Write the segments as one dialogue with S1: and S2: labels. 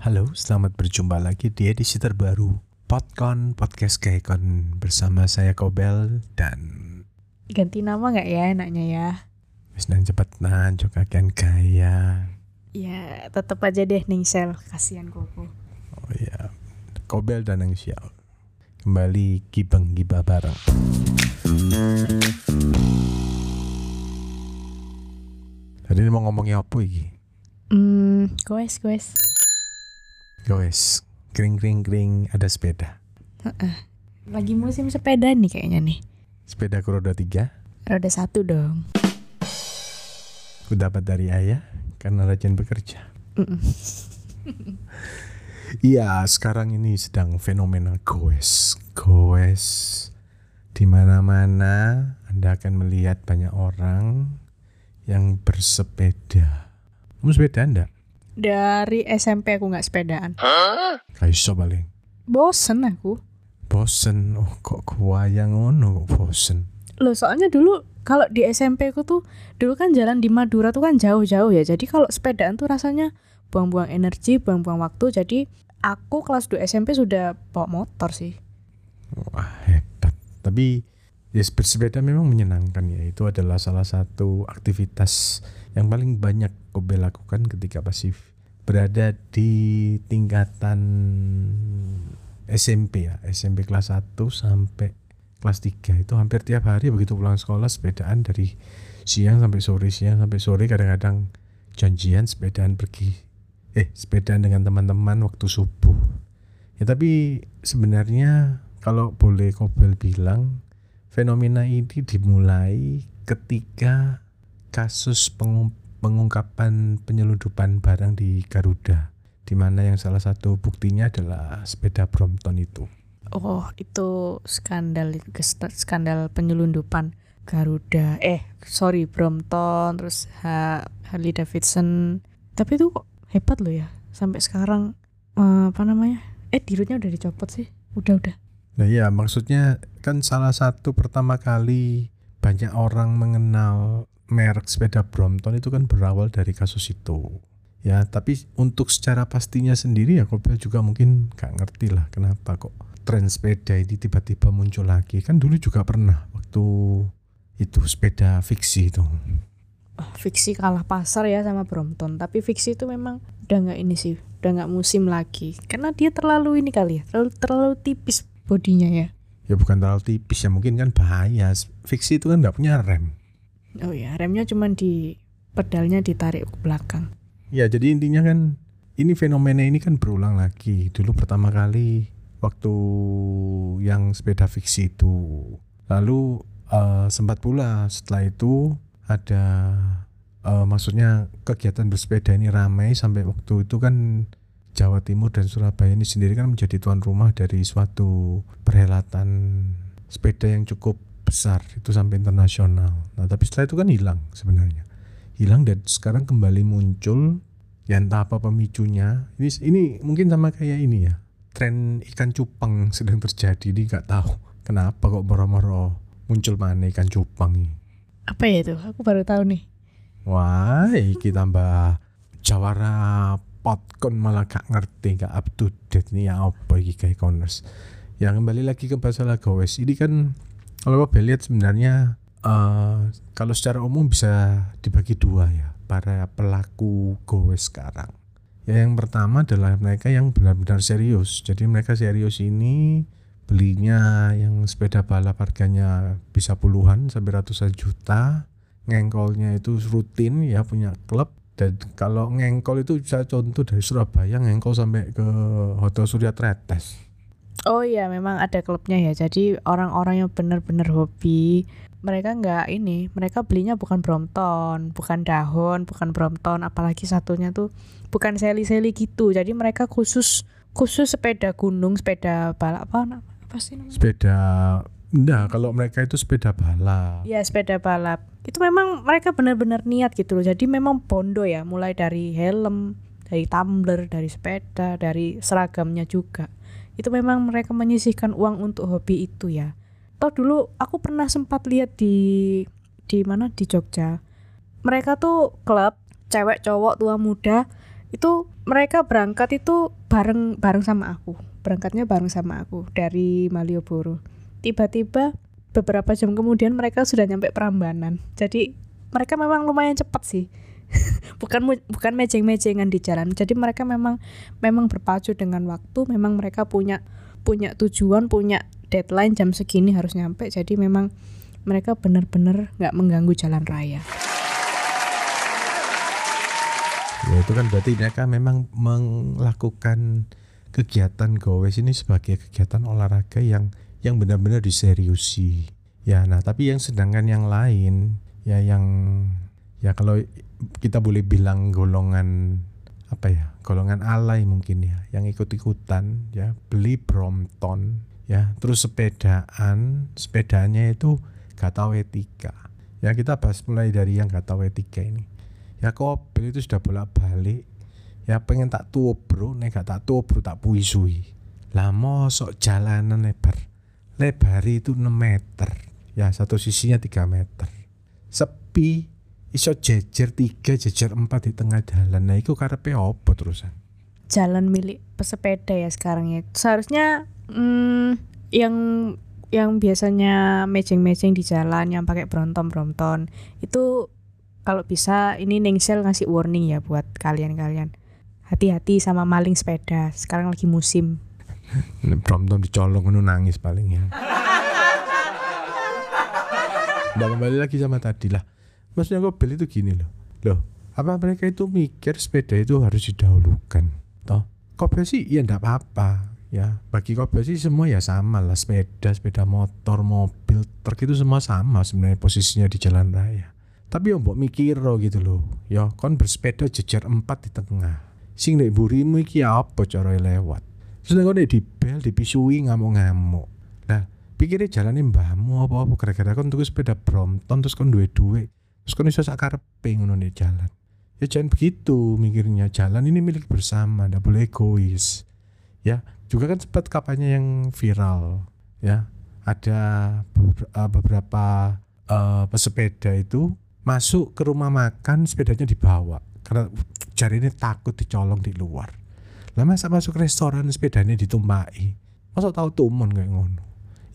S1: Halo, selamat berjumpa lagi di edisi terbaru Podcon Podcast Gaikon bersama saya Kobel dan
S2: Ganti nama nggak ya enaknya ya?
S1: wis nang cepet nan juga kan gaya.
S2: Ya tetep aja deh Ningsel, kasihan Koko.
S1: Oh iya, Kobel dan Nang Xiao. Kembali gibeng gibah bareng. Tadi mau ngomongnya apa iki?
S2: Hmm, goes goes.
S1: Guys, kring kring kring ada sepeda.
S2: Lagi musim sepeda nih kayaknya nih.
S1: Sepeda roda tiga.
S2: Roda satu dong.
S1: Aku dapat dari ayah karena rajin bekerja. Iya, sekarang ini sedang fenomena goes. Goes di mana-mana Anda akan melihat banyak orang yang bersepeda. Kamu sepeda Anda?
S2: Dari SMP aku nggak sepedaan.
S1: Kayak iso paling.
S2: Bosen aku.
S1: Bosen. Oh, kok kuayang ngono kok bosen.
S2: Loh soalnya dulu kalau di SMP aku tuh dulu kan jalan di Madura tuh kan jauh-jauh ya. Jadi kalau sepedaan tuh rasanya buang-buang energi, buang-buang waktu. Jadi aku kelas 2 SMP sudah bawa motor sih.
S1: Wah, hebat. Tapi ya bersepeda memang menyenangkan ya. Itu adalah salah satu aktivitas yang paling banyak Kobe lakukan ketika pasif berada di tingkatan SMP ya. SMP kelas 1 sampai kelas 3 itu hampir tiap hari begitu pulang sekolah sepedaan dari siang sampai sore siang sampai sore kadang-kadang janjian sepedaan pergi eh sepedaan dengan teman-teman waktu subuh ya tapi sebenarnya kalau boleh Kobel bilang fenomena ini dimulai ketika kasus pengu- pengungkapan penyeludupan barang di Garuda di mana yang salah satu buktinya adalah sepeda Brompton itu
S2: Oh, itu skandal skandal penyelundupan Garuda. Eh, sorry Brompton terus ha Harley Davidson. Tapi itu kok hebat loh ya. Sampai sekarang eh, apa namanya? Eh, dirutnya udah dicopot sih. Udah, udah.
S1: Nah iya maksudnya kan salah satu pertama kali banyak orang mengenal merek sepeda Brompton itu kan berawal dari kasus itu. Ya tapi untuk secara pastinya sendiri ya Kobel juga mungkin gak ngerti lah kenapa kok tren sepeda ini tiba-tiba muncul lagi. Kan dulu juga pernah waktu itu sepeda fiksi itu.
S2: Oh, fiksi kalah pasar ya sama Brompton. Tapi fiksi itu memang udah nggak ini sih, udah nggak musim lagi. Karena dia terlalu ini kali ya, terlalu terlalu tipis bodinya ya.
S1: Ya bukan terlalu tipis ya mungkin kan bahaya. Fiksi itu kan nggak punya rem.
S2: Oh ya, remnya cuma di pedalnya ditarik ke belakang.
S1: Ya jadi intinya kan ini fenomena ini kan berulang lagi. Dulu pertama kali waktu yang sepeda fiksi itu. Lalu eh, sempat pula setelah itu ada eh, maksudnya kegiatan bersepeda ini ramai sampai waktu itu kan Jawa Timur dan Surabaya ini sendiri kan menjadi tuan rumah dari suatu perhelatan sepeda yang cukup besar itu sampai internasional. Nah tapi setelah itu kan hilang sebenarnya hilang dan sekarang kembali muncul ya entah apa pemicunya ini ini mungkin sama kayak ini ya tren ikan cupang sedang terjadi ini nggak tahu kenapa kok moro-moro muncul mana ikan cupang ini
S2: Apa ya itu? Aku baru tahu nih.
S1: wah iki tambah jawara potkon malah gak ngerti gak up to date nih ya apa iki kayak corners ya kembali lagi ke masalah gowes ini kan kalau gue lihat sebenarnya eh, kalau secara umum bisa dibagi dua ya para pelaku gowes sekarang. Ya yang pertama adalah mereka yang benar-benar serius. Jadi mereka serius ini belinya yang sepeda balap harganya bisa puluhan sampai ratusan juta. Ngengkolnya itu rutin ya punya klub. Dan kalau ngengkol itu bisa contoh dari Surabaya ngengkol sampai ke Hotel Surya Tretes
S2: Oh iya, memang ada klubnya ya. Jadi orang-orang yang benar-benar hobi, mereka nggak ini, mereka belinya bukan Brompton, bukan dahon, bukan Brompton, apalagi satunya tuh bukan seli-seli gitu. Jadi mereka khusus khusus sepeda gunung, sepeda balap apa apa sih namanya?
S1: sepeda enggak kalau mereka itu sepeda balap
S2: Iya, sepeda balap. Itu memang mereka benar-benar niat gitu loh. Jadi memang bondo ya, mulai dari helm, dari tumbler, dari sepeda, dari seragamnya juga. Itu memang mereka menyisihkan uang untuk hobi itu ya. Toh dulu aku pernah sempat lihat di di mana? Di Jogja. Mereka tuh klub cewek cowok tua muda. Itu mereka berangkat itu bareng bareng sama aku. Berangkatnya bareng sama aku dari Malioboro. Tiba-tiba beberapa jam kemudian mereka sudah nyampe Prambanan. Jadi mereka memang lumayan cepat sih bukan bukan mejeng-mejengan di jalan. Jadi mereka memang memang berpacu dengan waktu. Memang mereka punya punya tujuan punya deadline jam segini harus nyampe. Jadi memang mereka benar-benar nggak mengganggu jalan raya.
S1: Ya itu kan berarti mereka memang melakukan kegiatan gowes ini sebagai kegiatan olahraga yang yang benar-benar diseriusi. Ya nah tapi yang sedangkan yang lain ya yang ya kalau kita boleh bilang golongan apa ya golongan alay mungkin ya yang ikut-ikutan ya beli Brompton ya terus sepedaan sepedanya itu gak tahu etika. Ya kita bahas mulai dari yang gak tahu etika ini. Ya kobel itu sudah bolak balik ya pengen tak tua bro nek gak tak tua bro tak puisui. Lah mosok jalanan lebar. Lebar itu 6 meter ya satu sisinya 3 meter. Sepi iso jejer 3 jejer 4 di tengah jalan nah itu karepe apa terusan
S2: jalan milik pesepeda ya sekarang ya seharusnya hmm, yang yang biasanya mejeng-mejeng di jalan yang pakai bronton-bronton itu kalau bisa ini Ningsel ngasih warning ya buat kalian-kalian. Hati-hati sama maling sepeda. Sekarang lagi musim.
S1: Brompton dicolong nu nangis paling ya. Udah kembali lagi sama tadi lah. Maksudnya kok beli itu gini loh. Loh, apa mereka itu mikir sepeda itu harus didahulukan? Toh, kobel sih ya enggak apa-apa. Ya, bagi kobel sih semua ya sama lah. Sepeda, sepeda motor, mobil, truk itu semua sama sebenarnya posisinya di jalan raya tapi yang mbok mikir gitu loh ya kon bersepeda jejer empat di tengah sing nek burimu iki apa cara lewat terus nek nek dibel dipisui ngamuk-ngamuk nah pikirnya jalannya mbahmu apa-apa gara-gara kon tuku sepeda Brompton terus kon duwe-duwe terus kon iso sakarepe ngono nek jalan. Ya jangan begitu mikirnya jalan ini milik bersama ndak boleh egois. Ya juga kan sempat kapannya yang viral ya. Ada beberapa uh, pesepeda itu masuk ke rumah makan sepedanya dibawa. Karena jari ini takut dicolong di luar. Lah masa masuk restoran sepedanya ditumpai? Masa tahu tumon kayak ngono.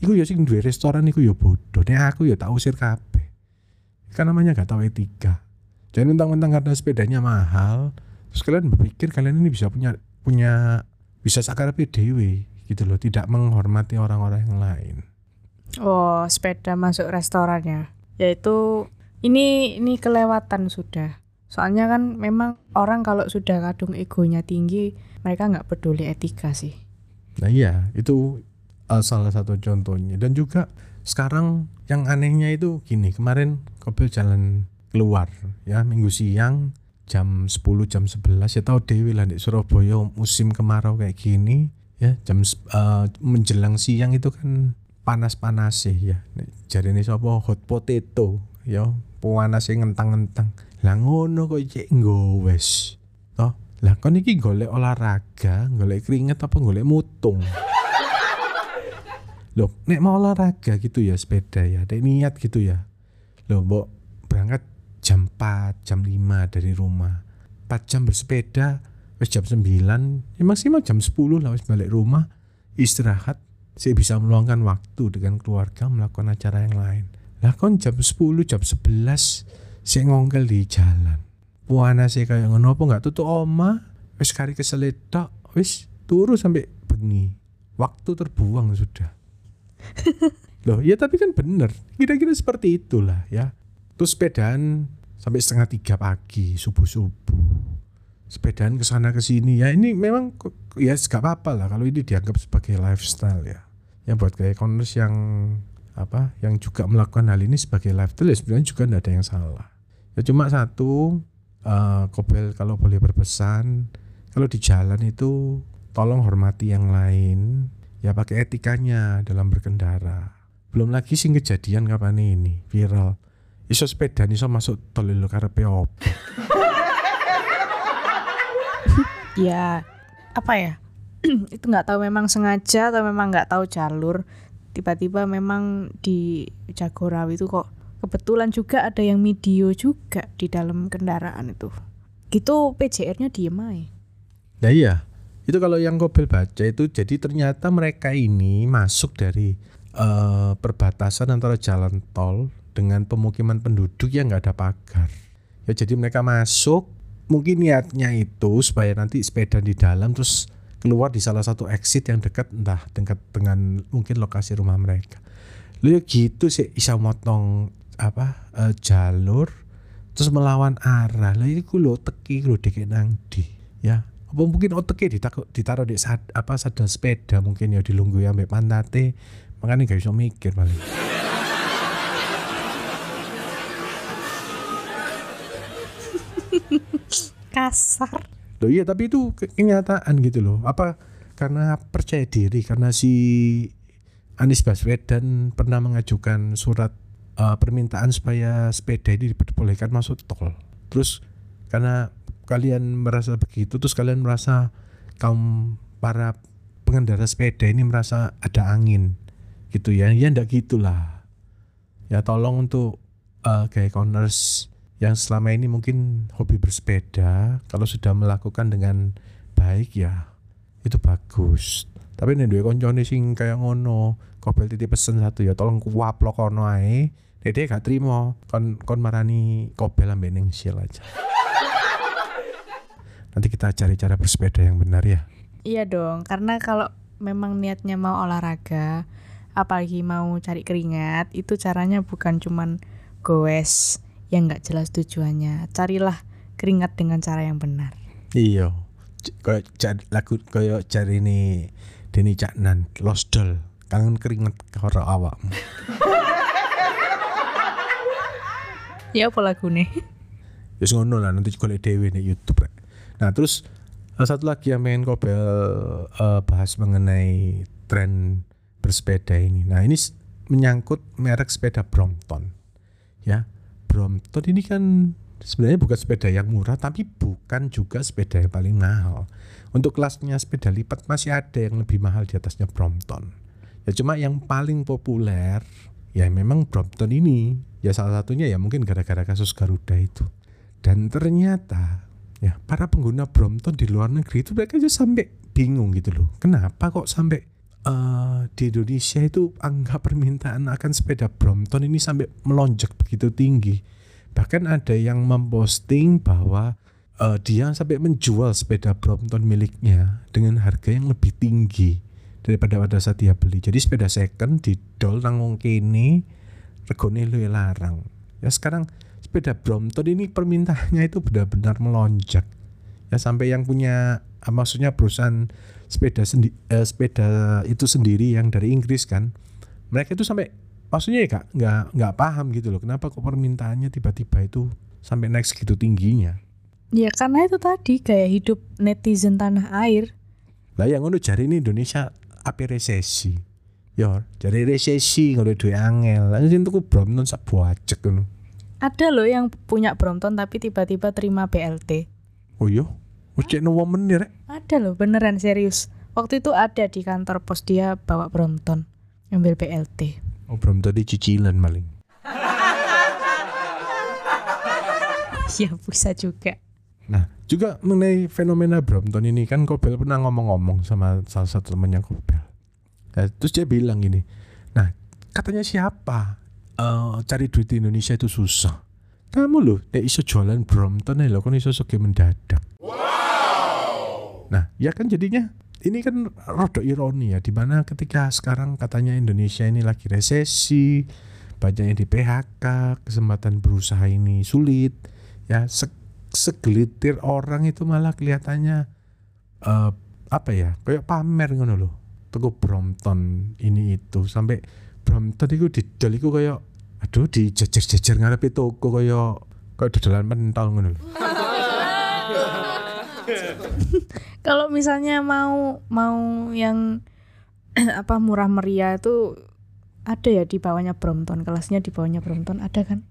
S1: Iku ya sing duwe restoran iku ya bodoh. Nek aku ya tak usir kan namanya gak tahu etika. Jangan mentang-mentang karena sepedanya mahal terus kalian berpikir kalian ini bisa punya punya bisa sakar PDW gitu loh. Tidak menghormati orang-orang yang lain.
S2: Oh sepeda masuk restorannya. Yaitu ini ini kelewatan sudah. Soalnya kan memang orang kalau sudah kadung egonya tinggi mereka nggak peduli etika sih.
S1: Nah iya itu uh, salah satu contohnya. Dan juga sekarang yang anehnya itu gini kemarin Kopil jalan keluar ya minggu siang jam 10 jam 11 ya tahu Dewi lah di Surabaya musim kemarau kayak gini ya jam uh, menjelang siang itu kan panas-panas sih ya jadi ini siapa hot potato ya panas ngentang-ngentang. Lah ngono kok cek wes. Toh, lah kon iki golek olahraga, golek keringet apa golek mutung? Loh, nek mau olahraga gitu ya sepeda ya, nek niat gitu ya. Loh, mbok berangkat jam 4, jam 5 dari rumah. 4 jam bersepeda, wis jam 9, ya maksimal jam 10 lah wis balik rumah, istirahat, saya bisa meluangkan waktu dengan keluarga melakukan acara yang lain. Lah kon jam 10 jam 11 saya ngongkel di jalan. Puana sih kayak ngono apa tutup oma wis kari keselit tok wis turu sampai bengi. Waktu terbuang sudah. Loh, ya tapi kan bener. Kira-kira seperti itulah ya. Terus sepedaan sampai setengah tiga pagi, subuh-subuh. Sepedaan ke sana ke sini ya ini memang ya gak apa-apa lah kalau ini dianggap sebagai lifestyle ya. Ya buat kayak koners yang apa yang juga melakukan hal ini sebagai lifestyle ya sebenarnya juga tidak ada yang salah ya cuma satu uh, Kobel kalau boleh berpesan kalau di jalan itu tolong hormati yang lain ya pakai etikanya dalam berkendara belum lagi sih kejadian kapan ini viral. Iso sepeda iso masuk tol lo karepe opo
S2: ya apa ya? Itu nggak tahu memang sengaja atau memang nggak tahu jalur. Tiba-tiba memang di Jagorawi itu kok kebetulan juga ada yang video juga di dalam kendaraan itu. Gitu PJR-nya diem aja
S1: Nah iya, itu kalau yang Kobel baca itu jadi ternyata mereka ini masuk dari eh, perbatasan antara jalan tol dengan pemukiman penduduk yang nggak ada pagar. Ya jadi mereka masuk, mungkin niatnya itu supaya nanti sepeda di dalam terus keluar di salah satu exit yang dekat entah dekat dengan mungkin lokasi rumah mereka. Lu ya gitu sih bisa motong apa eh, jalur terus melawan arah. Lah iku lho teki lho dek nang di ya apa mungkin otaknya ditaruh di sad, apa sadel sepeda mungkin ya dilunggu ya ambek pantate makanya gak bisa mikir paling
S2: kasar.
S1: Loh iya tapi itu ke- kenyataan gitu loh. Apa karena percaya diri karena si Anies Baswedan pernah mengajukan surat eh, permintaan supaya sepeda ini diperbolehkan masuk tol. Terus karena kalian merasa begitu terus kalian merasa kaum para pengendara sepeda ini merasa ada angin gitu ya. Ya ndak gitulah. Ya tolong untuk eh, kayak corners yang selama ini mungkin hobi bersepeda kalau sudah melakukan dengan baik ya itu bagus. Tapi nih dua koncone sing kayak ngono kopel titip pesen satu ya tolong kuwaplok kono ae. Dede gak terima kon kon marani kopel ambek ning shell aja. Nanti kita cari cara bersepeda yang benar ya.
S2: Iya dong, karena kalau memang niatnya mau olahraga, apalagi mau cari keringat, itu caranya bukan cuman goes yang nggak jelas tujuannya. Carilah keringat dengan cara yang benar.
S1: iya kayak cari lagu kayak cari ini Denny Caknan Lost Doll kangen keringet karo awakmu
S2: Ya apa lagu nih?
S1: Wis ngono lah nanti golek dhewe nih YouTube. Nah, terus satu lagi yang pengen Kobel eh, bahas mengenai tren bersepeda ini. Nah, ini menyangkut merek sepeda Brompton. Ya. Brompton ini kan sebenarnya bukan sepeda yang murah tapi bukan juga sepeda yang paling mahal. Untuk kelasnya sepeda lipat masih ada yang lebih mahal di atasnya Brompton. Ya cuma yang paling populer ya memang Brompton ini. Ya salah satunya ya mungkin gara-gara kasus Garuda itu. Dan ternyata ya para pengguna Brompton di luar negeri itu mereka aja sampai bingung gitu loh. Kenapa kok sampai eh, di Indonesia itu angka permintaan akan sepeda Brompton ini sampai melonjak begitu tinggi. Bahkan ada yang memposting bahwa eh, dia sampai menjual sepeda Brompton miliknya dengan harga yang lebih tinggi daripada pada saat dia beli. Jadi sepeda second didol nang wong kene regone luwih larang. Ya sekarang sepeda Brompton ini permintaannya itu benar-benar melonjak. Ya sampai yang punya ah, maksudnya perusahaan sepeda sendi, eh, sepeda itu sendiri yang dari Inggris kan. Mereka itu sampai maksudnya ya kak nggak nggak paham gitu loh kenapa kok permintaannya tiba-tiba itu sampai naik segitu tingginya.
S2: Ya karena itu tadi gaya hidup netizen tanah air.
S1: Lah yang ngono jari ini Indonesia api resesi. Yo, jari resesi ngono duwe angel. Lah sing tuku Brompton sak buacek ngono.
S2: Ada loh yang punya Brompton tapi tiba-tiba terima BLT.
S1: Oh iya, cek no woman nih rek.
S2: Ada loh, beneran serius. Waktu itu ada di kantor pos dia bawa Brompton, ambil BLT.
S1: Oh Brompton di cicilan maling.
S2: Ya bisa juga.
S1: Nah, juga mengenai fenomena Brompton ini kan Kobel pernah ngomong-ngomong sama salah satu temannya Kobel. Nah, terus dia bilang gini, nah katanya siapa Eh, cari duit di Indonesia itu susah. Kamu loh, nek iso jualan Brompton ya loh, kan iso soge mendadak. Nah, ya kan jadinya ini kan rada ironi ya, di mana ketika sekarang katanya Indonesia ini lagi resesi, banyak yang di PHK, kesempatan berusaha ini sulit, ya se- segelitir orang itu malah kelihatannya eh apa ya, kayak pamer ngono loh, tuku Brompton ini itu sampai Brompton itu didol iku kayak aduh dijejer-jejer ngarepe toko kayak kayak dodolan pentol ngono lho.
S2: Kalau misalnya mau mau yang apa murah meriah itu ada ya di bawahnya Brompton, kelasnya di bawahnya Brompton ada kan?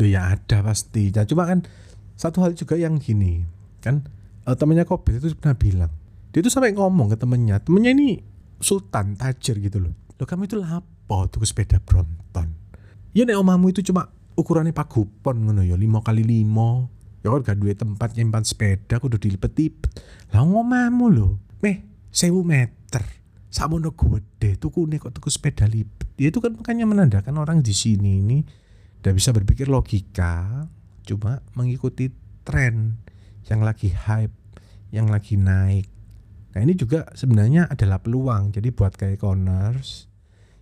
S1: Loh, ya ada pasti. Nah, cuma kan satu hal juga yang gini, kan eh, temennya Kobe itu pernah bilang, dia itu sampai ngomong ke temennya, temennya ini sultan tajir gitu loh. Loh kamu itu lapo tuh sepeda Brompton. Ya nek omamu itu cuma ukurannya pagupon ngono ya, lima kali lima. Ya kan gak duwe tempat nyimpan sepeda kudu dilipet-lipet lah ngomamu lho meh sewu meter. Samono gede tuku nih kok tuku sepeda lipat ya itu kan makanya menandakan orang di sini ini udah bisa berpikir logika cuma mengikuti tren yang lagi hype yang lagi naik. Nah ini juga sebenarnya adalah peluang. Jadi buat kayak corners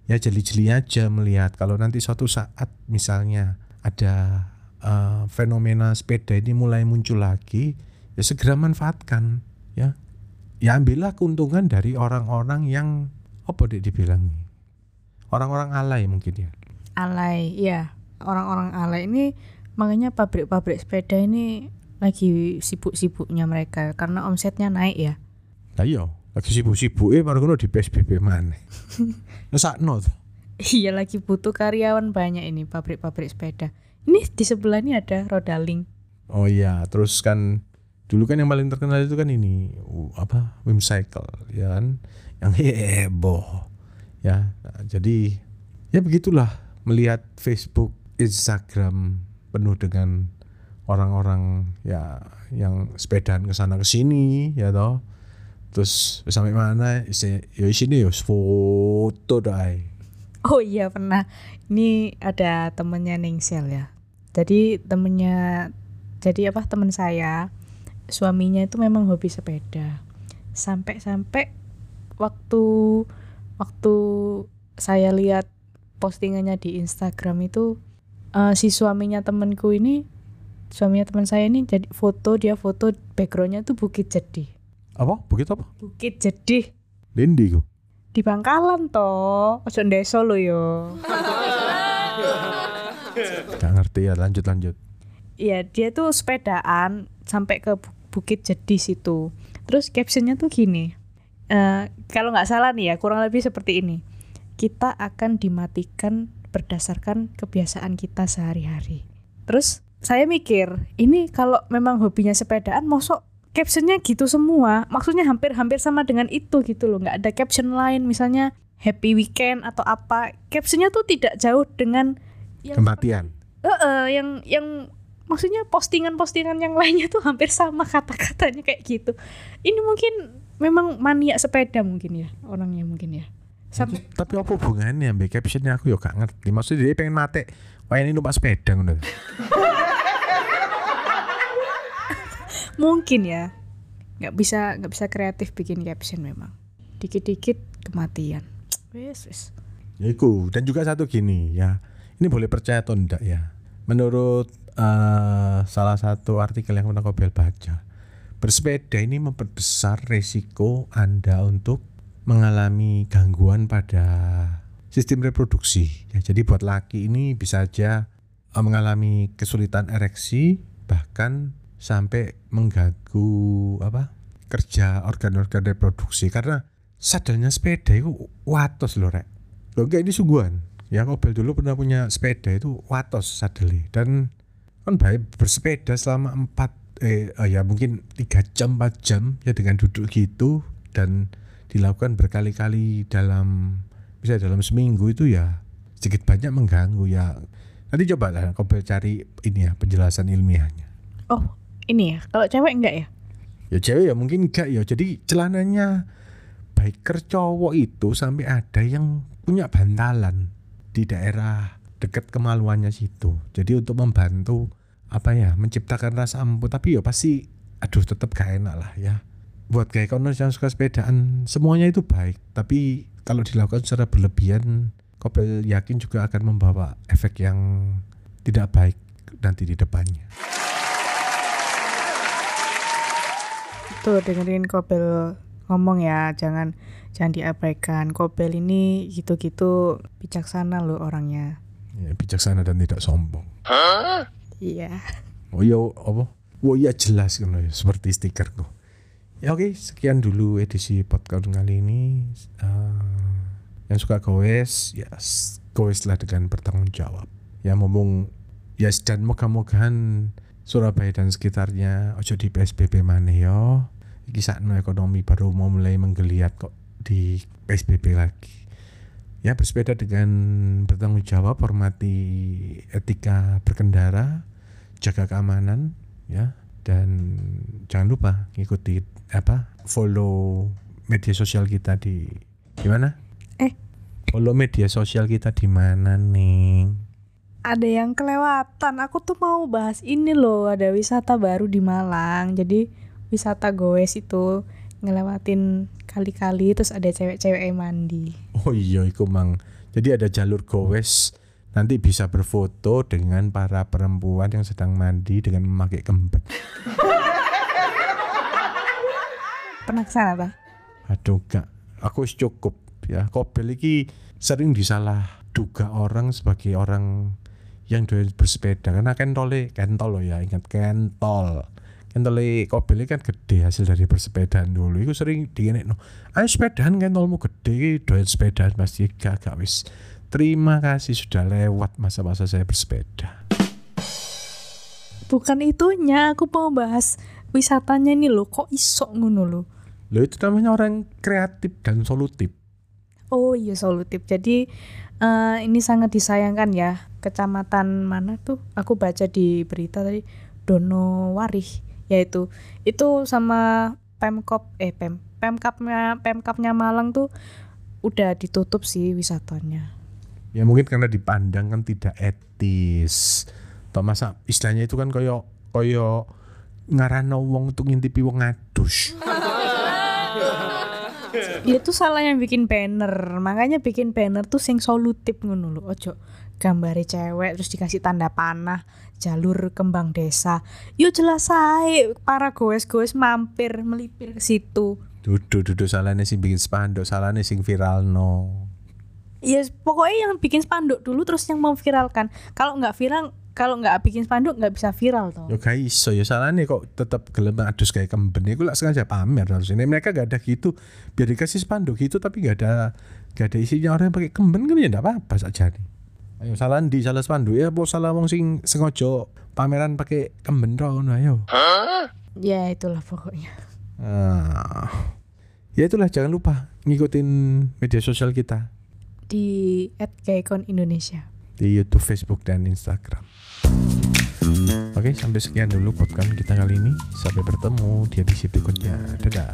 S1: ya jeli-jeli aja melihat kalau nanti suatu saat misalnya ada uh, fenomena sepeda ini mulai muncul lagi ya segera manfaatkan ya. Ya ambillah keuntungan dari orang-orang yang apa deh dibilang orang-orang alay mungkin ya.
S2: Alay ya orang-orang alay ini makanya pabrik-pabrik sepeda ini lagi sibuk-sibuknya mereka karena omsetnya naik ya.
S1: Nah iya lagi sibuk-sibuk eh baru di PSBB mana sakno tuh
S2: iya lagi butuh karyawan banyak ini pabrik-pabrik sepeda ini di sebelah ini ada rodaling
S1: oh iya terus kan dulu kan yang paling terkenal itu kan ini uh, apa Wim Cycle ya kan? Yang heboh ya. Nah, jadi ya begitulah melihat Facebook Instagram penuh dengan orang-orang ya yang sepedaan ke sana ke sini ya toh. Terus sampai mana ya sini ya foto dai
S2: oh iya pernah. Ini ada temennya Ningsel ya jadi temennya jadi apa temen saya suaminya itu memang hobi sepeda. Sampai-sampai waktu waktu saya lihat postingannya di Instagram itu uh, si suaminya temenku ini suaminya teman saya ini jadi foto dia foto backgroundnya tuh Bukit Jadi
S1: apa? Bukit apa?
S2: Bukit Jadi
S1: Dendi kok
S2: di Bangkalan toh ojo ndeso lo yo
S1: Gak ngerti ya lanjut lanjut
S2: Iya dia tuh sepedaan sampai ke Bukit Jadi situ. Terus captionnya tuh gini, uh, kalau nggak salah nih ya kurang lebih seperti ini. Kita akan dimatikan berdasarkan kebiasaan kita sehari-hari. Terus saya mikir, ini kalau memang hobinya sepedaan, mosok captionnya gitu semua. Maksudnya hampir-hampir sama dengan itu gitu loh. Nggak ada caption lain, misalnya happy weekend atau apa. Captionnya tuh tidak jauh dengan
S1: kematian.
S2: Eh, uh, yang yang maksudnya postingan-postingan yang lainnya tuh hampir sama kata-katanya kayak gitu. Ini mungkin memang mania sepeda mungkin ya orangnya mungkin ya.
S1: Sampai tapi apa hubungannya mbak captionnya aku ya gak ngerti. Maksudnya dia pengen mati. Wah ini numpak sepeda ngono.
S2: mungkin ya. Nggak bisa nggak bisa kreatif bikin caption memang. Dikit-dikit kematian. Wes wes.
S1: Ya iku. dan juga satu gini ya. Ini boleh percaya atau enggak ya. Menurut uh, salah satu artikel yang pernah Kobel baca. Bersepeda ini memperbesar resiko Anda untuk mengalami gangguan pada sistem reproduksi. Ya, jadi buat laki ini bisa aja uh, mengalami kesulitan ereksi bahkan sampai mengganggu apa kerja organ-organ reproduksi karena sadarnya sepeda itu watos loh rek. Loh ini sungguhan. Ya Kobel dulu pernah punya sepeda itu watos sadeli. Dan kan baik bersepeda selama empat eh oh ya mungkin tiga jam empat jam ya dengan duduk gitu. Dan dilakukan berkali-kali dalam bisa dalam seminggu itu ya sedikit banyak mengganggu ya. Nanti coba lah kau cari ini ya penjelasan ilmiahnya.
S2: Oh ini ya? Kalau cewek enggak ya?
S1: Ya cewek ya mungkin enggak ya. Jadi celananya biker cowok itu sampai ada yang punya bantalan di daerah dekat kemaluannya situ. Jadi untuk membantu apa ya menciptakan rasa ampun tapi ya pasti aduh tetap gak enak lah ya. Buat kayak kono yang suka sepedaan semuanya itu baik tapi kalau dilakukan secara berlebihan Kopel yakin juga akan membawa efek yang tidak baik nanti di depannya.
S2: Tuh dengerin Kopel ngomong ya jangan jangan diabaikan Kopel ini gitu-gitu bijaksana loh orangnya
S1: ya, bijaksana dan tidak sombong.
S2: Iya.
S1: Oh iya apa? Oh iya jelas kan ya seperti stikerku. Ya oke, sekian dulu edisi podcast kali ini. Uh, yang suka goes, ya yes, goes lah dengan bertanggung jawab. Ya ngomong ya yes, dan moga-mogahan Surabaya dan sekitarnya ojo di PSBB mana yo. Iki sakno ekonomi baru mau mulai menggeliat kok di PSBB lagi ya bersepeda dengan bertanggung jawab hormati etika berkendara jaga keamanan ya dan jangan lupa ngikuti apa follow media sosial kita di gimana
S2: Eh.
S1: follow media sosial kita di mana nih
S2: ada yang kelewatan. Aku tuh mau bahas ini loh, ada wisata baru di Malang. Jadi wisata goes itu ngelewatin kali-kali terus ada cewek-cewek yang mandi.
S1: oh iya iku mang jadi ada jalur gowes nanti bisa berfoto dengan para perempuan yang sedang mandi dengan memakai kemben
S2: Pernah ke sana tak?
S1: Aduh gak, aku cukup ya. Kobel iki sering disalah duga orang sebagai orang yang doyan bersepeda karena kentole kentol loh ya ingat kentol kentole kobel kan gede hasil dari bersepedaan dulu itu sering digini no ayo sepedaan kentolmu gede doyan sepedaan pasti gak gak wis terima kasih sudah lewat masa-masa saya bersepeda
S2: Bukan itunya, aku mau bahas wisatanya nih loh. Kok iso ngono loh?
S1: lo itu namanya orang kreatif dan solutif
S2: Oh iya solutif. Jadi eh, ini sangat disayangkan ya. Kecamatan mana tuh? Aku baca di berita tadi Donowarih yaitu itu sama Pemkop eh Pem Pemkapnya Pemkapnya Malang tuh udah ditutup sih wisatanya.
S1: ya mungkin karena dipandang kan tidak etis Toh masa istilahnya itu kan koyo koyo ngarano wong untuk ngintipi wong adus
S2: Dia tuh salah yang bikin banner. Makanya bikin banner tuh sing solutif ngono lho. Ojo gambare cewek terus dikasih tanda panah jalur kembang desa. Yo jelas ae para goes-goes mampir melipir ke situ.
S1: duduk duduk salahnya sing bikin spanduk salahnya sing viral no
S2: Ya pokoknya yang bikin spanduk dulu terus yang memviralkan. Kalau nggak viral, kalau nggak bikin spanduk nggak bisa viral toh.
S1: yo gak iso ya salahnya kok tetap gelem adus kayak kemben iku lah sengaja pamer harus ini mereka gak ada gitu biar dikasih spanduk gitu tapi gak ada gak ada isinya orang yang pakai kemben kan ya apa-apa saja nih ayo salah di salah spanduk ya apa salah wong sing sengaja pameran pakai kemben ngono ayo
S2: Ya itulah pokoknya.
S1: Ah. Ya itulah jangan lupa ngikutin media sosial kita
S2: Di @gaikon Indonesia.
S1: di YouTube, Facebook dan Instagram. Oke, sampai sekian dulu podcast kita kali ini. Sampai bertemu di edisi berikutnya. Dadah.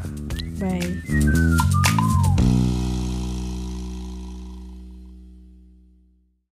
S2: Bye.